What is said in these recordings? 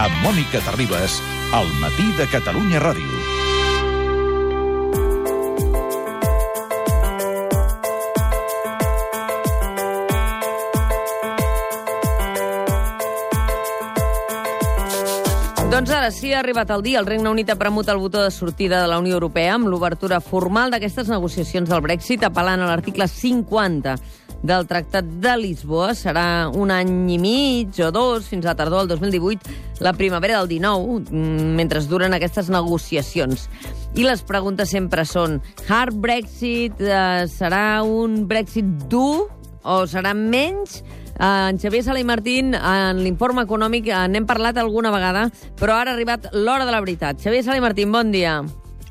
amb Mònica Terribas, al matí de Catalunya Ràdio. Doncs ara sí, ha arribat el dia. El Regne Unit ha premut el botó de sortida de la Unió Europea amb l'obertura formal d'aquestes negociacions del Brexit, apel·lant a l'article 50 del Tractat de Lisboa. Serà un any i mig o dos, fins a tardor del 2018, la primavera del 19, mm, mentre duren aquestes negociacions. I les preguntes sempre són, hard Brexit eh, serà un Brexit dur o serà menys? Uh, en Xavier Sala i Martín, en l'informe econòmic, uh, n'hem parlat alguna vegada, però ara ha arribat l'hora de la veritat. Xavier Sala i Martín, bon dia.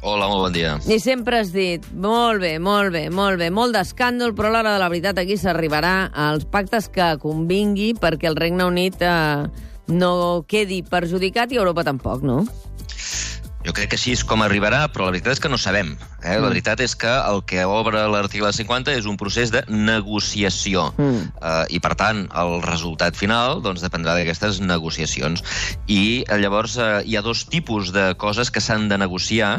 Hola, molt bon dia. I sempre has dit, molt bé, molt bé, molt bé, molt d'escàndol, però a l'hora de la veritat aquí s'arribarà als pactes que convingui perquè el Regne Unit eh, no quedi perjudicat i Europa tampoc, no? Jo crec que així és com arribarà, però la veritat és que no sabem. Eh? La veritat és que el que obre l'article 50 és un procés de negociació. Mm. Eh, I, per tant, el resultat final doncs, dependrà d'aquestes negociacions. I eh, llavors eh, hi ha dos tipus de coses que s'han de negociar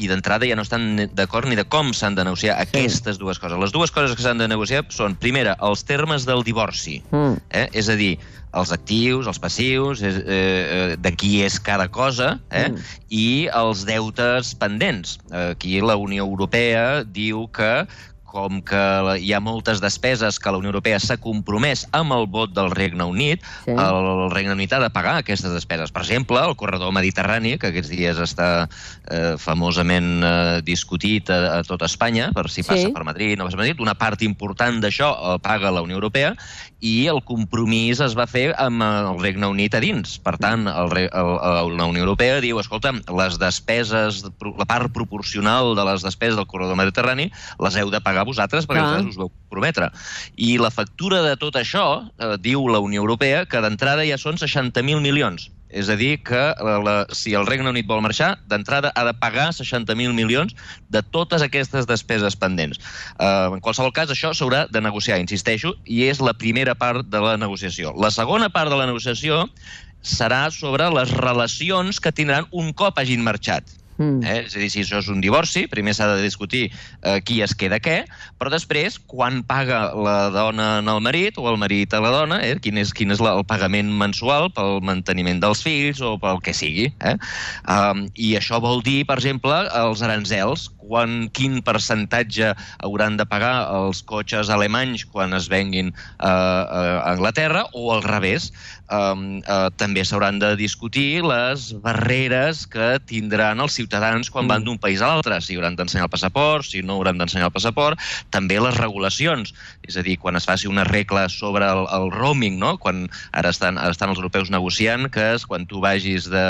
i d'entrada ja no estan d'acord ni de com s'han de negociar sí. aquestes dues coses. Les dues coses que s'han de negociar són, primera, els termes del divorci. Mm. Eh? És a dir, els actius, els passius, eh, eh, de qui és cada cosa, eh? Mm. i els deutes pendents. Aquí la Unió Europea diu que com que hi ha moltes despeses que la Unió Europea s'ha compromès amb el vot del Regne Unit, Sí. el Regne Unit ha de pagar aquestes despeses. Per exemple, el corredor mediterrani, que aquests dies està eh, famosament eh, discutit a, a tot Espanya, per si passa Sí. per Madrid, no passa per Madrid, una part important d'això el paga la Unió Europea i el compromís es va fer amb el Regne Unit a dins. Per tant, el, el, el, la Unió Europea diu, escolta, les despeses, la part proporcional de les despeses del corredor mediterrani les heu de pagar vosaltres perquè Clar. vosaltres us vau prometre. I la factura de tot això, eh, diu la Unió Europea, que d'entrada ja són 60.000 milions. És a dir, que la, la, si el Regne Unit vol marxar, d'entrada ha de pagar 60.000 milions de totes aquestes despeses pendents. Uh, en qualsevol cas, això s'haurà de negociar, insisteixo, i és la primera part de la negociació. La segona part de la negociació serà sobre les relacions que tindran un cop hagin marxat. Mm. Eh? És a dir, si això és un divorci, primer s'ha de discutir eh, qui es queda què, però després, quan paga la dona al marit o el marit a la dona, eh? quin és, quin és la, el pagament mensual pel manteniment dels fills o pel que sigui. Eh? Um, I això vol dir, per exemple, els aranzels, quan, quin percentatge hauran de pagar els cotxes alemanys quan es venguin uh, a Anglaterra o al revés. Um, uh, també s'hauran de discutir les barreres que tindran els ciutadans quan van d'un país a l'altre, si hauran d'ensenyar el passaport, si no hauran d'ensenyar el passaport, també les regulacions, és a dir, quan es faci una regla sobre el, el roaming, no? quan ara estan, ara estan els europeus negociant que és quan tu vagis de,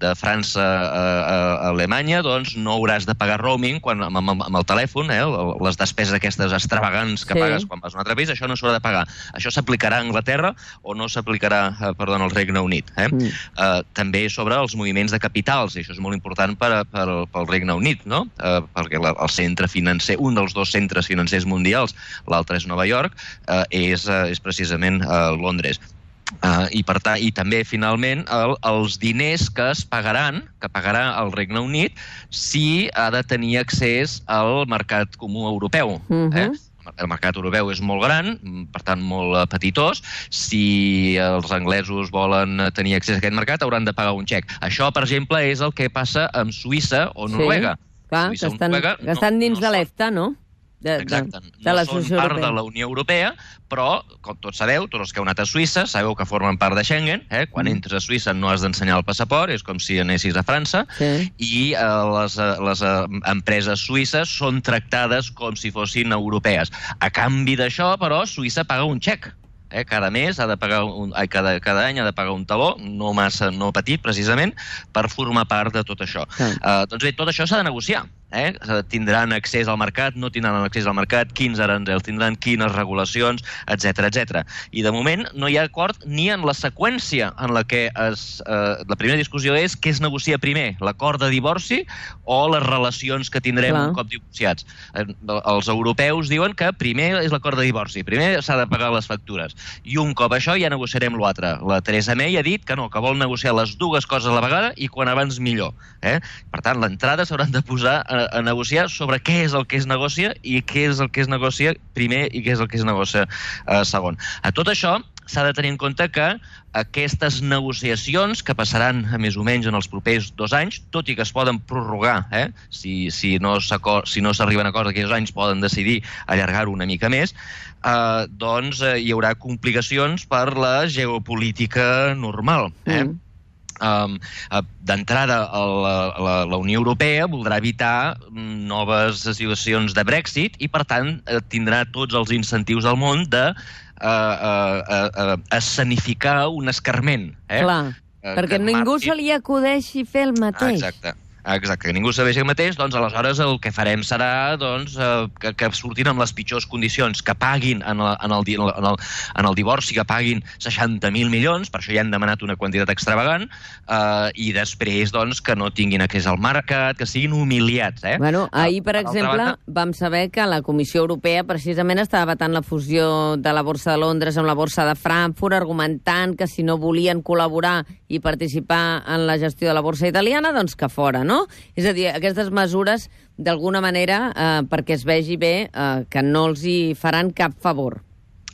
de França a, a Alemanya, doncs no hauràs de pagar roaming quan, amb, amb, amb el telèfon, eh? les despeses aquestes extravagants que Sí. pagues quan vas a un altre país, això no s'haurà de pagar. Això s'aplicarà a Anglaterra o no s'aplicarà, eh, perdó, al Regne Unit. Eh? Mm. eh, també sobre els moviments de capitals, i això és molt important per, per, pel Regne Unit, no? Eh, perquè la, el centre financer, un dels dos centres financers mundials, l'altre és Nova York, eh, és, eh, és precisament eh, Londres. Uh, i, per tant, I també, finalment, el, els diners que es pagaran, que pagarà el Regne Unit, si ha de tenir accés al mercat comú europeu. Mhm. eh? El mercat europeu és molt gran, per tant molt petitós. Si els anglesos volen tenir accés a aquest mercat, hauran de pagar un xec. Això, per exemple, és el que passa amb Suïssa o Noruega. Clar, Suïssa que estan, Noruega que estan dins no de l'EFTA, no? De, Exacte. De, de no l'associació són part europea. de la Unió Europea, però, com tots sabeu, tots els que heu anat a Suïssa, sabeu que formen part de Schengen. Eh? Quan Mm. entres a Suïssa no has d'ensenyar el passaport, és com si anessis a França. Sí. I eh, les, eh, les eh, empreses suïsses són tractades com si fossin europees. A canvi d'això, però, Suïssa paga un xec. Eh? Cada mes ha de pagar un, ai, cada, cada any ha de pagar un taló, no massa, no petit, precisament, per formar part de tot això. Clar. Uh, doncs bé, tot això s'ha de negociar. Eh? tindran accés al mercat, no tindran accés al mercat, quins aranzels tindran, quines regulacions, etc etc. I de moment no hi ha acord ni en la seqüència en la que es, eh, la primera discussió és què es negocia primer, l'acord de divorci o les relacions que tindrem Clar. un cop divorciats. Eh, els europeus diuen que primer és l'acord de divorci, primer s'ha de pagar les factures. I un cop això ja negociarem l'altre. La Teresa May ha dit que no, que vol negociar les dues coses a la vegada i quan abans millor. Eh? Per tant, l'entrada s'hauran de posar a, negociar sobre què és el que es negocia i què és el que es negocia primer i què és el que es negocia eh, segon. A tot això, s'ha de tenir en compte que aquestes negociacions, que passaran més o menys en els propers dos anys, tot i que es poden prorrogar, eh? si, si no s'arriben si no a acords aquells anys, poden decidir allargar-ho una mica més, eh, doncs eh, hi haurà complicacions per la geopolítica normal. Eh? Mm. Um, D'entrada, la, la, la Unió Europea voldrà evitar noves situacions de Brexit i, per tant, eh, tindrà tots els incentius del món de uh, uh, uh, escenificar un escarment. Eh? Clar, Eh, perquè ningú se li acudeixi fer el mateix. Exacte. Exacte, que ningú sabeix el mateix, doncs aleshores el que farem serà doncs, eh, que, que surtin amb les pitjors condicions, que paguin en el, en el, en el, en el divorci, que paguin 60.000 milions, per això ja han demanat una quantitat extravagant, eh, i després doncs, que no tinguin accés al mercat, que siguin humiliats. Eh? Bueno, ahir, per altra exemple, banda- vam saber que la Comissió Europea precisament estava vetant la fusió de la Borsa de Londres amb la Borsa de Frankfurt, argumentant que si no volien col·laborar i participar en la gestió de la Borsa italiana, doncs que fora, no? És a dir, aquestes mesures, d'alguna manera, eh, perquè es vegi bé eh, que no els hi faran cap favor.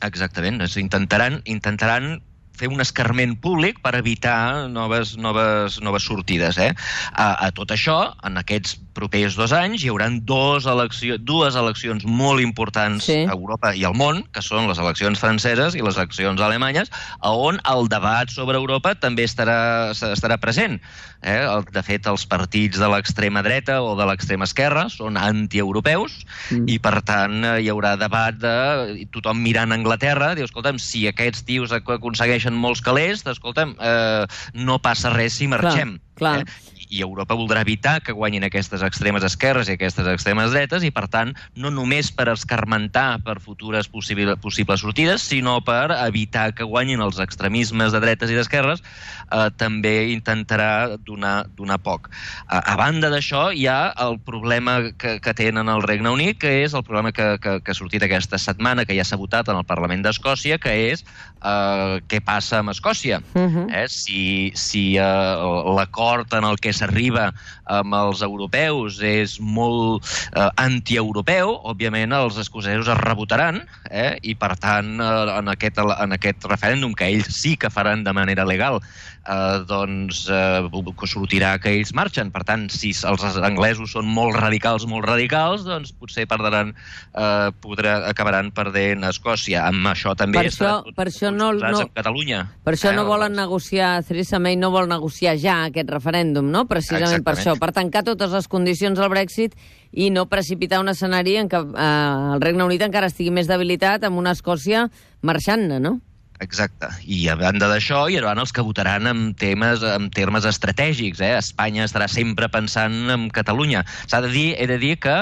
Exactament, és, intentaran, intentaran fer un escarment públic per evitar noves, noves, noves sortides. Eh? A, a tot això, en aquests propers dos anys, hi haurà dos elecció, dues eleccions molt importants Sí. a Europa i al món, que són les eleccions franceses i les eleccions alemanyes, on el debat sobre Europa també estarà, estarà present. Eh? De fet, els partits de l'extrema dreta o de l'extrema esquerra són antieuropeus Mm. i, per tant, hi haurà debat de tothom mirant a Anglaterra, diu, escolta'm, si aquests tios ac- aconsegueixen molts calés, escolta'm, eh, no passa res si marxem. clar. Eh? I Europa voldrà evitar que guanyin aquestes extremes esquerres i aquestes extremes dretes i, per tant, no només per escarmentar per futures possible, possibles sortides, sinó per evitar que guanyin els extremismes de dretes i d'esquerres, eh, també intentarà donar, donar poc. A, a banda d'això, hi ha el problema que, que tenen al Regne Unit, que és el problema que, que, que ha sortit aquesta setmana, que ja s'ha votat en el Parlament d'Escòcia, que és eh, què passa amb Escòcia. Uh -huh. Eh? Si, si eh, l'acord en el que s'arriba amb els europeus és molt eh, antieuropeu, òbviament els escocesos es rebotaran eh? i, per tant, eh, en, aquest, en aquest referèndum, que ells sí que faran de manera legal, eh, doncs eh, sortirà que ells marxen. Per tant, si els anglesos són molt radicals, molt radicals, doncs potser perdran, eh, podrà, acabaran perdent Escòcia. Amb això també Per això- tots per això no- no- Catalunya. Per això no Eh, volen doncs- negociar, Theresa May no vol negociar ja aquest referèndum, no? Precisament per Exactament. això, per tancar totes les condicions del Brexit i no precipitar un escenari en què eh, el Regne Unit encara estigui més debilitat amb una Escòcia marxant-ne, no? Exacte. I a banda d'això, hi haurà els que votaran en, temes, en termes estratègics. Eh? Espanya estarà sempre pensant en Catalunya. S'ha de dir, he de dir que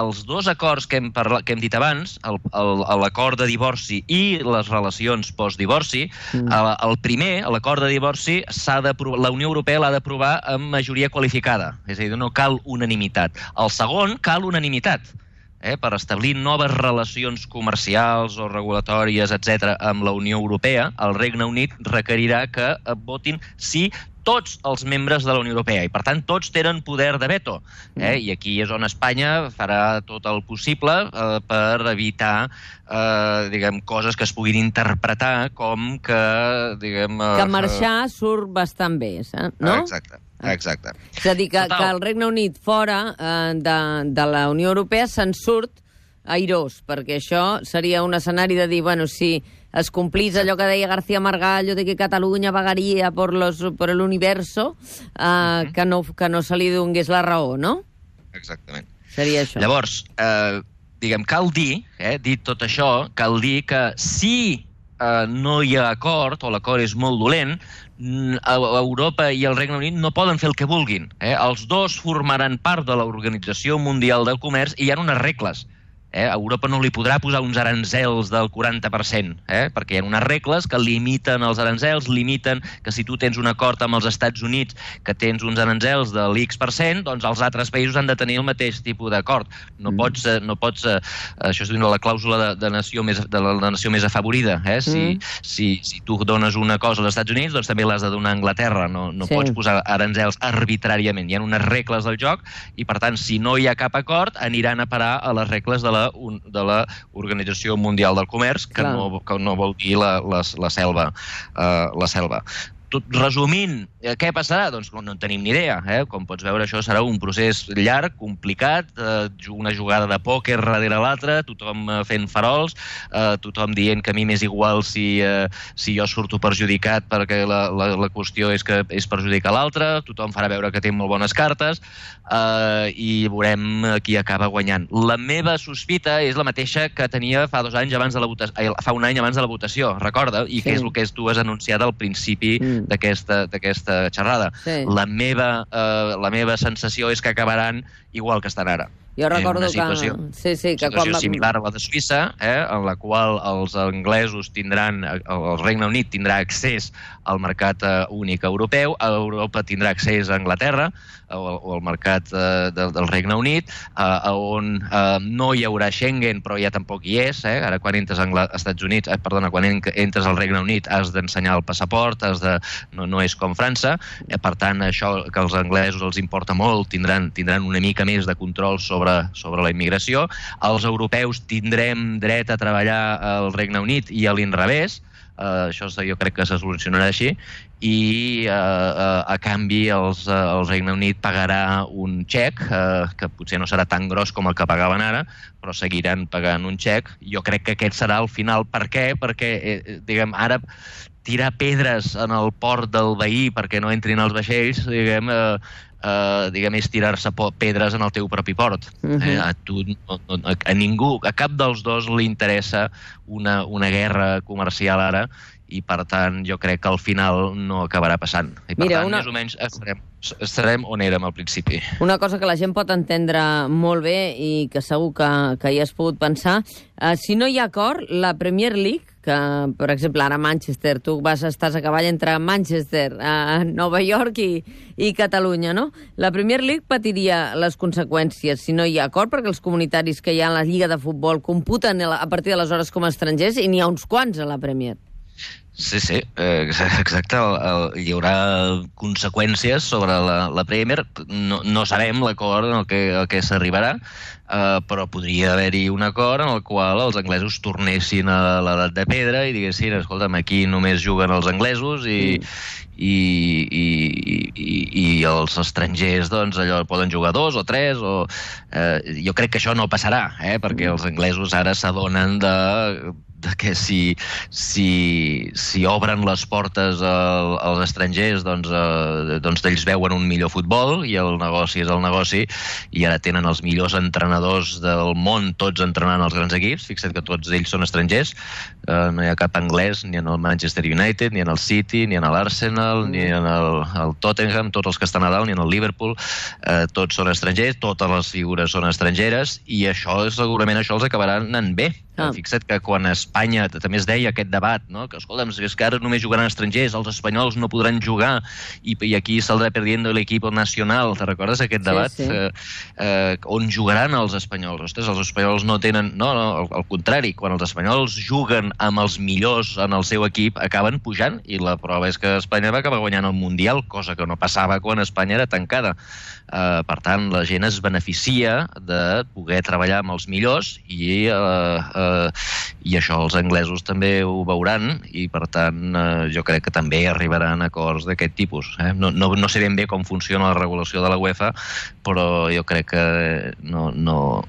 els dos acords que hem, parla, que hem dit abans, l'acord de divorci i les relacions post-divorci, Mm. el, el primer, l'acord de divorci, s'ha d'aprovar- la Unió Europea l'ha d'aprovar amb majoria qualificada. És a dir, no cal unanimitat. El segon, cal unanimitat eh, per establir noves relacions comercials o regulatòries, etc amb la Unió Europea, el Regne Unit requerirà que eh, votin sí tots els membres de la Unió Europea i, per tant, tots tenen poder de veto. Eh? I aquí és on Espanya farà tot el possible eh, per evitar eh, diguem, coses que es puguin interpretar com que, diguem... eh, Que marxar surt bastant bé, eh? no? Exacte, exacte. És a dir, que, Total. que el Regne Unit fora eh, de, de la Unió Europea se'n surt airós, perquè això seria un escenari de dir, bueno, si es complís allò que deia García Margallo de que Catalunya vagaria por, los, por el universo, eh, que, no, que no se li donés la raó, no? Exactament. Seria això. Llavors, eh, diguem, cal dir, eh, dit tot això, cal dir que si eh, no hi ha acord, o l'acord és molt dolent, a- Europa i el Regne Unit no poden fer el que vulguin. Eh? Els dos formaran part de l'Organització Mundial del Comerç i hi ha unes regles. Eh? Europa no li podrà posar uns aranzels del 40%, eh? perquè hi ha unes regles que limiten els aranzels, limiten que si tu tens un acord amb els Estats Units que tens uns aranzels de l'X%, doncs els altres països han de tenir el mateix tipus d'acord. No Mm. pots, eh, no pots eh, això és dir, la clàusula de, de, nació més, de la, la nació més afavorida. Eh? Si, Mm. si, si tu dones una cosa als Estats Units, doncs també l'has de donar a Anglaterra. No, no Sí. pots posar aranzels arbitràriament. Hi ha unes regles del joc i, per tant, si no hi ha cap acord, aniran a parar a les regles de la, un- de la Organització Mundial del Comerç, que, Clar. no, que no vol dir la, la, la selva. Uh, la selva. Tot resumint, eh, què passarà? Doncs no, no en tenim ni idea. Eh? Com pots veure, això serà un procés llarg, complicat, eh, una jugada de pòquer darrere l'altra, tothom eh, fent farols, eh, tothom dient que a mi m'és igual si, eh, si jo surto perjudicat perquè la, la, la qüestió és que és perjudicar l'altre, tothom farà veure que té molt bones cartes eh, i veurem eh, qui acaba guanyant. La meva sospita és la mateixa que tenia fa dos anys abans de la votació, fa un any abans de la votació, recorda? I Sí. que és el que tu has anunciat al principi Mm. D'aquesta d'aquesta xerrada. Sí. La, meva, eh, la meva sensació és que acabaran igual que estan ara. Jo recordo una que... Sí, sí, que quan... similar a la de Suïssa, eh, en la qual els anglesos tindran, eh, el Regne Unit tindrà accés al mercat eh, únic europeu, Europa tindrà accés a Anglaterra, o, o al mercat eh, del, del Regne Unit, eh, on eh, no hi haurà Schengen, però ja tampoc hi és. Eh? Ara, quan entres als Estats Units, eh, perdona, quan en- entres al Regne Unit has d'ensenyar el passaport, has de, no, no és com França. Eh, per tant, això que als anglesos els importa molt, tindran, tindran una mica més de control sobre, sobre la immigració. Els europeus tindrem dret a treballar al Regne Unit i a l'inrevés, Uh, això jo crec que se solucionarà així i uh, uh, a canvi els, uh, el Regne Unit pagarà un xec uh, que potser no serà tan gros com el que pagaven ara però seguiran pagant un xec jo crec que aquest serà el final per què? perquè eh, diguem, ara tirar pedres en el port del veí perquè no entrin els vaixells diguem, eh, eh, diguem és tirar-se pedres en el teu propi port Mhm. eh, a tu no, no, a, a ningú, a cap dels dos li interessa una, una guerra comercial ara i per tant jo crec que al final no acabarà passant. I per Mira, tant, una- més o menys estarem, estarem on érem al principi. Una cosa que la gent pot entendre molt bé i que segur que, que hi has pogut pensar, eh, si no hi ha acord, la Premier League, que, per exemple, ara a Manchester, tu vas, estàs a cavall entre Manchester, eh, Nova York i, i Catalunya, no? La Premier League patiria les conseqüències si no hi ha acord, perquè els comunitaris que hi ha a la Lliga de Futbol computen a partir d'aleshores com a estrangers i n'hi ha uns quants a la Premier. Sí, sí, eh, exacte. El, el, hi haurà conseqüències sobre la, la Premier. No, no sabem l'acord en el que, el que s'arribarà, eh, però podria haver-hi un acord en el qual els anglesos tornessin a l'edat de pedra i diguessin, escolta'm, aquí només juguen els anglesos i, i, i, i, i els estrangers doncs allò poden jugar dos o tres o, eh, jo crec que això no passarà eh, perquè els anglesos ara s'adonen de, de que si, si, si obren les portes al, als estrangers doncs, eh, doncs ells veuen un millor futbol i el negoci és el negoci i ara tenen els millors entrenadors del món tots entrenant els grans equips. Fixa't que tots ells són estrangers. Eh, no hi ha cap anglès ni en el Manchester United ni en el City, ni en l'Arsenal ni en el, el Tottenham, tots els que estan a dalt ni en el Liverpool, eh, tots són estrangers totes les figures són estrangeres i això segurament això els acabarà anant bé Ah. Fixa't que quan Espanya també es deia aquest debat, no? que escolta'm, és que ara només jugaran estrangers, els espanyols no podran jugar i, i aquí saldrà perdiendo l'equip nacional. Te recordes aquest Sí, debat? sí. Eh, eh, on jugaran els espanyols? Ostres, els espanyols no tenen... No, no, al, al contrari, quan els espanyols juguen amb els millors en el seu equip, acaben pujant, i la prova és que Espanya va acabar guanyant el Mundial, cosa que no passava quan Espanya era tancada. Uh, per tant, la gent es beneficia de poder treballar amb els millors i, uh, uh, i això els anglesos també ho veuran i, per tant, uh, jo crec que també arribaran acords d'aquest tipus. Eh? No, no, no sé ben bé com funciona la regulació de la UEFA, però jo crec que no, no,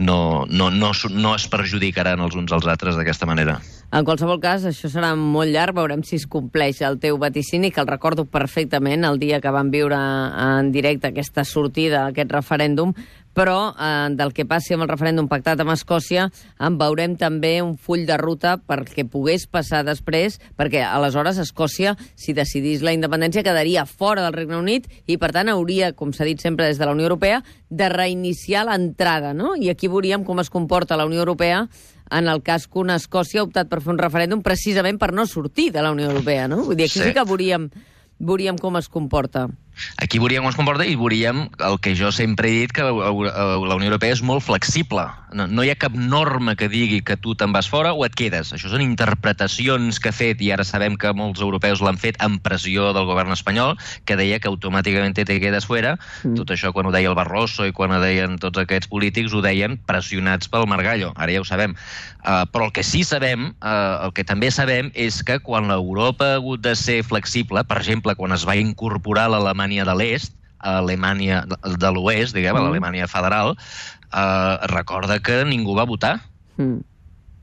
no, no, no, no es perjudicaran els uns als altres d'aquesta manera. En qualsevol cas, això serà molt llarg, veurem si es compleix el teu vaticini, que el recordo perfectament el dia que vam viure en directe aquesta sortida, aquest referèndum, però eh, del que passi amb el referèndum pactat amb Escòcia en veurem també un full de ruta perquè pogués passar després, perquè aleshores Escòcia, si decidís la independència, quedaria fora del Regne Unit i, per tant, hauria, com s'ha dit sempre des de la Unió Europea, de reiniciar l'entrada, no? I aquí veuríem com es comporta la Unió Europea en el cas que una Escòcia ha optat per fer un referèndum precisament per no sortir de la Unió Europea, no? Vull dir, aquí sí, sí que veuríem, veuríem com es comporta. Aquí veuríem com es comporta i veuríem el que jo sempre he dit, que la Unió Europea és molt flexible. No, no hi ha cap norma que digui que tu te'n vas fora o et quedes. Això són interpretacions que ha fet, i ara sabem que molts europeus l'han fet amb pressió del govern espanyol, que deia que automàticament te quedes fora. Mm. Tot això quan ho deia el Barroso i quan ho deien tots aquests polítics, ho deien pressionats pel Margallo. Ara ja ho sabem. Uh, però el que sí sabem, uh, el que també sabem, és que quan l'Europa ha hagut de ser flexible, per exemple, quan es va incorporar l'Alemanya Alemanya de l'Est, a Alemanya de l'Oest, diguem, mm. a l'Alemanya federal, eh, recorda que ningú va votar. Mm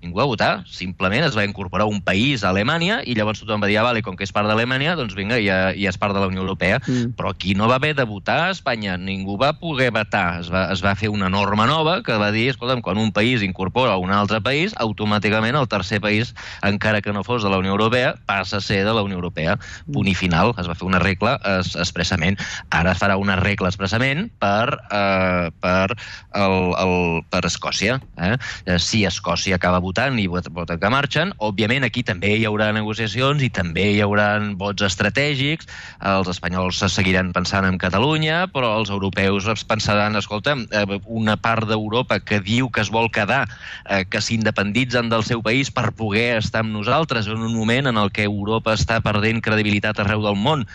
ningú va votar, simplement es va incorporar un país a Alemanya i llavors tothom va dir, ah, vale, com que és part d'Alemanya, doncs vinga, ja, ja és part de la Unió Europea. Mm. Però aquí no va haver de votar a Espanya, ningú va poder votar. Es va, es va fer una norma nova que va dir, escolta'm, quan un país incorpora un altre país, automàticament el tercer país, encara que no fos de la Unió Europea, passa a ser de la Unió Europea. Punt i final, es va fer una regla es, expressament. Ara es farà una regla expressament per, eh, per, el, el, per Escòcia. Eh? Si Escòcia acaba votant i voten que marxen. Òbviament, aquí també hi haurà negociacions i també hi haurà vots estratègics. Els espanyols se seguiran pensant en Catalunya, però els europeus es pensaran, escolta, eh, una part d'Europa que diu que es vol quedar, eh, que s'independitzen del seu país per poder estar amb nosaltres en un moment en el que Europa està perdent credibilitat arreu del món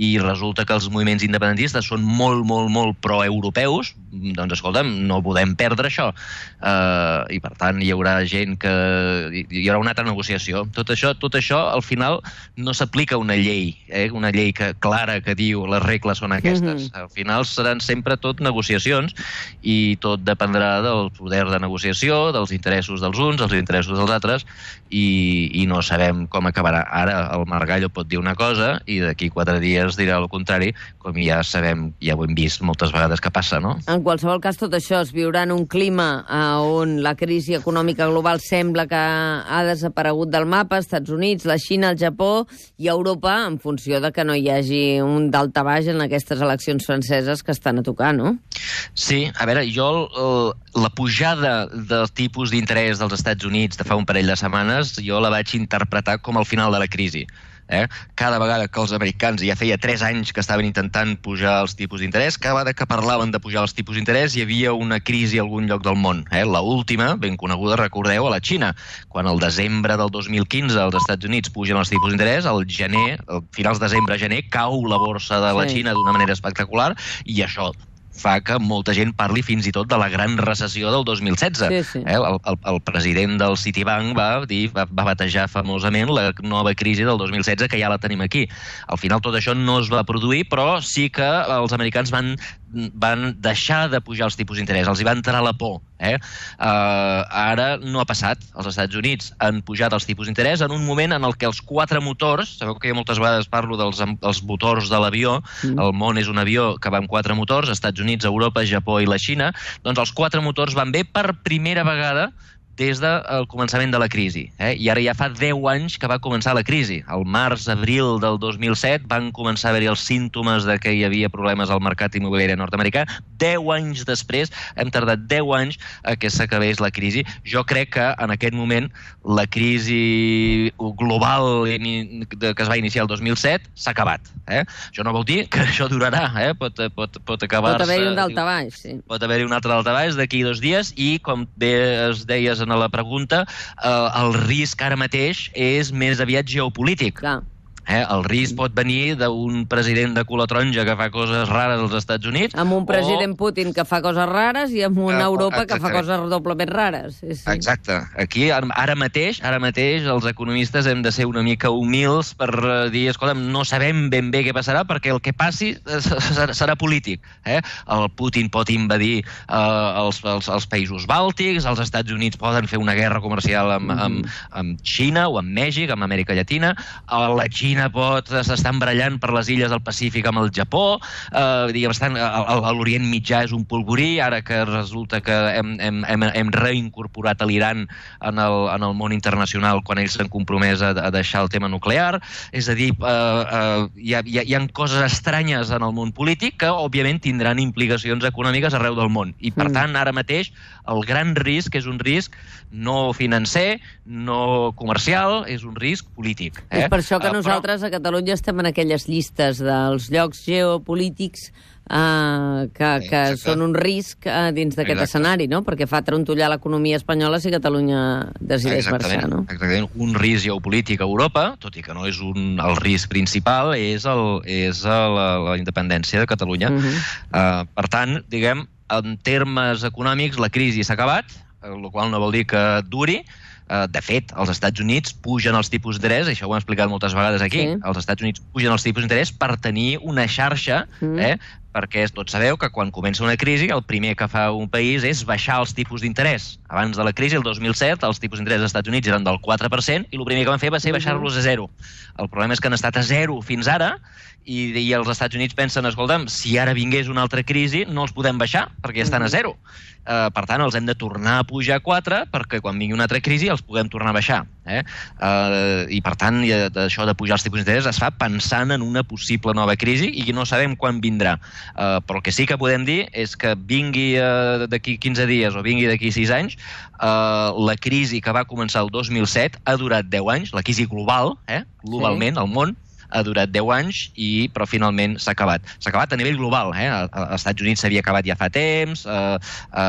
i resulta que els moviments independentistes són molt, molt, molt pro-europeus, doncs escolta'm, no podem perdre això. Uh, I per tant hi haurà gent que... hi haurà una altra negociació. Tot això, tot això al final no s'aplica una llei, eh? una llei que, clara que diu les regles són aquestes. Mm -hmm. Al final seran sempre tot negociacions i tot dependrà del poder de negociació, dels interessos dels uns, dels interessos dels altres, i, i no sabem com acabarà. Ara el Margallo pot dir una cosa i d'aquí quatre dies ens dirà el contrari, com ja sabem, ja ho hem vist moltes vegades que passa, no? En qualsevol cas, tot això es viurà en un clima eh, on la crisi econòmica global sembla que ha desaparegut del mapa, Estats Units, la Xina, el Japó i Europa, en funció de que no hi hagi un daltabaix en aquestes eleccions franceses que estan a tocar, no? Sí, a veure, jo el, la pujada del tipus d'interès dels Estats Units de fa un parell de setmanes, jo la vaig interpretar com el final de la crisi. Eh? Cada vegada que els americans, ja feia 3 anys que estaven intentant pujar els tipus d'interès, cada vegada que parlaven de pujar els tipus d'interès hi havia una crisi a algun lloc del món. Eh? La última, ben coneguda, recordeu, a la Xina, quan el desembre del 2015 als Estats Units pugen els tipus d'interès, al gener, al finals de desembre-gener, cau la borsa de la sí. Xina d'una manera espectacular i això fa que molta gent parli fins i tot de la gran recessió del 2016. Sí, sí. Eh? El, el, el president del Citibank va, dir, va, va batejar famosament la nova crisi del 2016, que ja la tenim aquí. Al final tot això no es va produir, però sí que els americans van van deixar de pujar els tipus d'interès, els hi va entrar la por. Eh? Uh, ara no ha passat. Els Estats Units han pujat els tipus d'interès en un moment en el que els quatre motors, sabeu que jo moltes vegades parlo dels els motors de l'avió, mm. el món és un avió que va amb quatre motors, Estats Units, Europa, Japó i la Xina, doncs els quatre motors van bé per primera vegada des del començament de la crisi. Eh? I ara ja fa 10 anys que va començar la crisi. Al març-abril del 2007 van començar a haver-hi els símptomes de que hi havia problemes al mercat immobiliari nord-americà. 10 anys després, hem tardat 10 anys a que s'acabés la crisi. Jo crec que en aquest moment la crisi global que es va iniciar el 2007 s'ha acabat. Eh? Això no vol dir que això durarà. Eh? Pot, pot, pot acabar-se... Pot haver-hi un daltabaix, sí. Pot haver-hi un altre daltabaix d'aquí dos dies i, com bé es deies en a la pregunta, eh, el risc ara mateix és més aviat geopolític. Clar. Eh? El risc pot venir d'un president de color taronja que fa coses rares als Estats Units. Amb un president o... Putin que fa coses rares i amb una uh, Europa exacte. que fa coses doblement rares. Sí, sí. Exacte. Aquí, ara mateix, ara mateix, els economistes hem de ser una mica humils per eh, dir, escolta, no sabem ben bé què passarà perquè el que passi serà, serà polític. Eh? El Putin pot invadir uh, els, els, els països bàltics, els Estats Units poden fer una guerra comercial amb, mm -hmm. amb, amb Xina o amb Mèxic, amb Amèrica Llatina, uh, la Xina Xina pot s'està embrallant per les illes del Pacífic amb el Japó, eh, diguem, estan, l'Orient Mitjà és un polvorí, ara que resulta que hem, hem, hem, hem reincorporat l'Iran en, el, en el món internacional quan ells s'han compromès a, a deixar el tema nuclear. És a dir, eh, eh, hi, ha, hi, ha, hi ha coses estranyes en el món polític que, òbviament, tindran implicacions econòmiques arreu del món. I, per mm. tant, ara mateix, el gran risc és un risc no financer, no comercial, és un risc polític. Eh? És per això que uh, nosaltres però... a Catalunya estem en aquelles llistes dels llocs geopolítics uh, que, que Exacte. són un risc uh, dins d'aquest escenari, no? Perquè fa trontollar l'economia espanyola si Catalunya decideix Exactament. marxar, no? Exactament. Un risc geopolític a Europa, tot i que no és un, el risc principal, és, el, és el, la, la independència de Catalunya. Uh -huh. uh, per tant, diguem, en termes econòmics, la crisi s'ha acabat, el qual no vol dir que duri, Uh, de fet, els Estats Units pugen els tipus d'interès, això ho hem explicat moltes vegades aquí, sí. els Estats Units pugen els tipus d'interès per tenir una xarxa, mm. eh, perquè tots sabeu que quan comença una crisi el primer que fa un país és baixar els tipus d'interès. Abans de la crisi, el 2007, els tipus d'interès dels Estats Units eren del 4% i el primer que van fer va ser baixar-los a zero. El problema és que han estat a zero fins ara i, i els Estats Units pensen, escolta'm, si ara vingués una altra crisi no els podem baixar perquè ja estan a mm-hmm. zero. Uh, per tant, els hem de tornar a pujar a 4 perquè quan vingui una altra crisi els puguem tornar a baixar. Eh? Uh, I per tant, això de pujar els tipus d'interès es fa pensant en una possible nova crisi i no sabem quan vindrà. Uh, però el que sí que podem dir és que vingui uh, d'aquí 15 dies o vingui d'aquí 6 anys, uh, la crisi que va començar el 2007 ha durat 10 anys, la crisi global, eh? globalment, sí. al món, ha durat 10 anys, i però finalment s'ha acabat. S'ha acabat a nivell global. Eh? Als Estats Units s'havia acabat ja fa temps, a, a,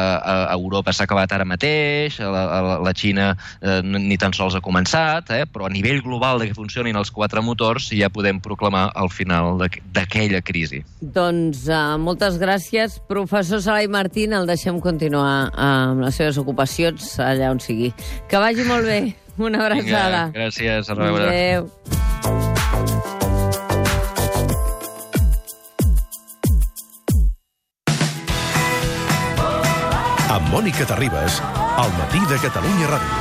a Europa s'ha acabat ara mateix, a la, a la Xina eh, ni tan sols ha començat, eh? però a nivell global de que funcionin els quatre motors ja podem proclamar el final d'aquella crisi. Doncs uh, moltes gràcies. Professor Salai Martín, el deixem continuar amb les seves ocupacions allà on sigui. Que vagi molt bé. Una abraçada. Vinga, gràcies. A reveure. Adéu. Mònica Terribas, al matí de Catalunya Ràdio.